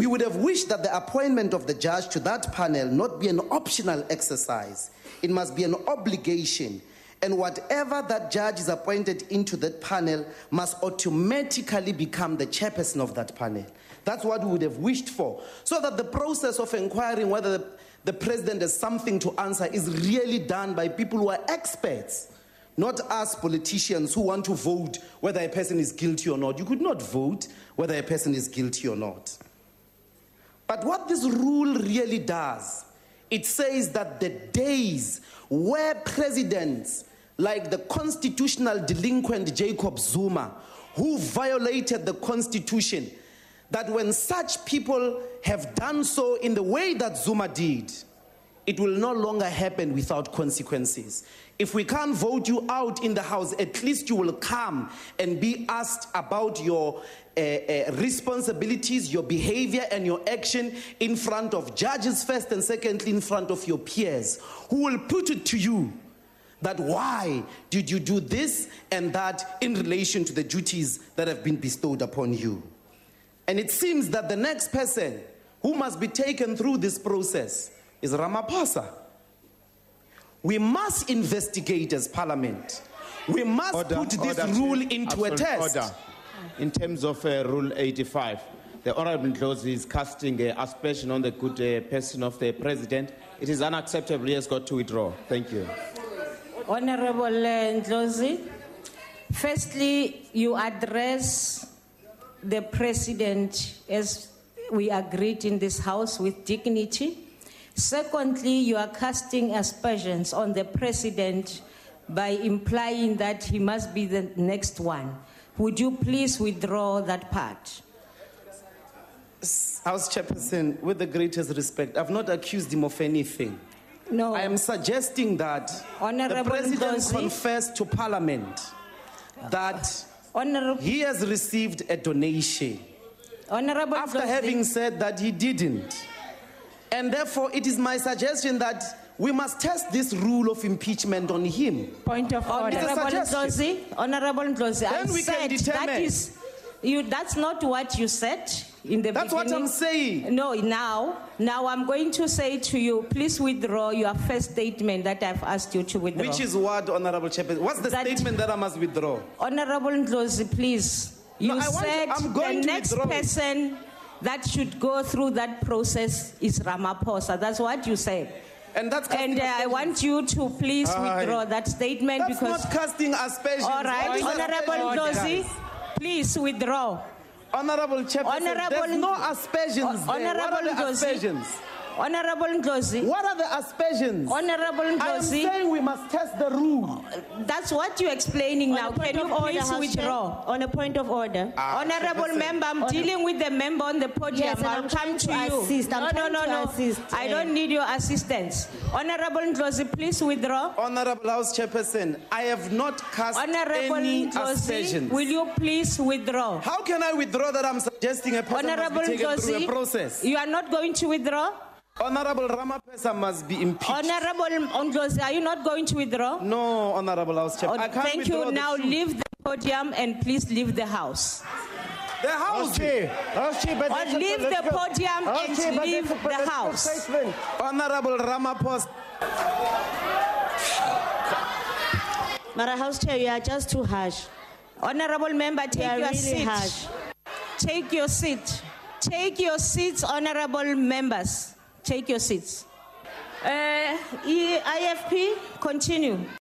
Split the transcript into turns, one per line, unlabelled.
We would have wished that the appointment of the judge to that panel not be an optional exercise. It must be an obligation. And whatever that judge is appointed into that panel must automatically become the chairperson of that panel. That's what we would have wished for. So that the process of inquiring whether the, the president has something to answer is really done by people who are experts, not us politicians who want to vote whether a person is guilty or not. You could not vote whether a person is guilty or not. But what this rule really does, it says that the days where presidents like the constitutional delinquent Jacob Zuma, who violated the constitution, that when such people have done so in the way that Zuma did, it will no longer happen without consequences. If we can't vote you out in the house, at least you will come and be asked about your uh, uh, responsibilities, your behavior, and your action in front of judges, first, and secondly, in front of your peers, who will put it to you that why did you do this and that in relation to the duties that have been bestowed upon you. And it seems that the next person who must be taken through this process is Ramaphosa. We must investigate as parliament. We must
Order,
put this
order,
rule into a test.
order. In terms of uh, Rule 85, the Honorable Ndlozi is casting uh, aspersion on the good uh, person of the President. It is unacceptable. He has got to withdraw. Thank you.
Honorable uh, Ndlozi, firstly, you address the president as we agreed in this house with dignity. Secondly, you are casting aspersions on the president by implying that he must be the next one. Would you please withdraw that part?
House Chairperson, with the greatest respect, I've not accused him of anything.
No.
I am suggesting that the
Honorable
President
Ndlozi.
confess to Parliament that
Honorable,
he has received a donation
Honorable
after
Ndlozi.
having said that he didn't. And therefore, it is my suggestion that we must test this rule of impeachment on him.
Point of order.
Honorable. Ndlozi, Honorable Ndlozi, I
Then we can
said that
determine.
is, you, that's not what you said in the
That's what
beginning.
I'm saying.
No, now, now I'm going to say to you, please withdraw your first statement that I've asked you to withdraw.
Which is what, Honorable Chairperson? What's the
That-
statement that I must withdraw?
Honorable Ndlozi, please.
No,
You
I want-
said
I'm going
the
to
next
withdraw it.
person that should go through that process is Ramaphosa. That's what you said.
And that's
And uh, I want you to please
Aye.
withdraw that statement
That's
because.
not casting aspersions.
All
What
right,
is
Honorable
aspersions, guys?
please withdraw.
Honorable Chairperson,
Honorable-
there's no aspersions there. What
Honorable
are the
Ndlozi.
aspersions?
Honorable Ndlozi,
What are the aspersions?
Honorable
I am
Ndlozi,
saying we must test the rule.
that's what you're explaining
On
now.
a point
Can you
of order,
please
House Chair.
withdraw?
On a point of order.
Honorable member, I'm dealing with the member on the podium.
Yes, and
I'll
I'm
come
trying
to
to
you.
assist. I'm
No, no,
trying
no,
to
no.
assist,
I
eh.
don't need your assistance. Honorable Ndlozi, please withdraw.
Honorable House Chairperson, I have not cast
Honorable
any
Ndlozi,
aspersions.
will you please withdraw?
How can I withdraw that I'm suggesting a person
Honorable
must be taken through a
Ndlozi,
process?
you are not going to withdraw?
Honorable Ramaphosa must be impeached.
Honorable Ndlozi, are you not going to withdraw?
no, Honorable House Chair.
Oh,
I can't
Thank you. Now
truth.
leave the podium and please leave the house.
The House.
Or leave the podium and leave the house.
Honorable Ramaphosa.
Mara House Chair, you are just too harsh.
Honorable member,
You
take
are
your
really
seat.
harsh.
Take your seat. Take your seats, honorable members. Take your seats. Uh, E- IFP, continue.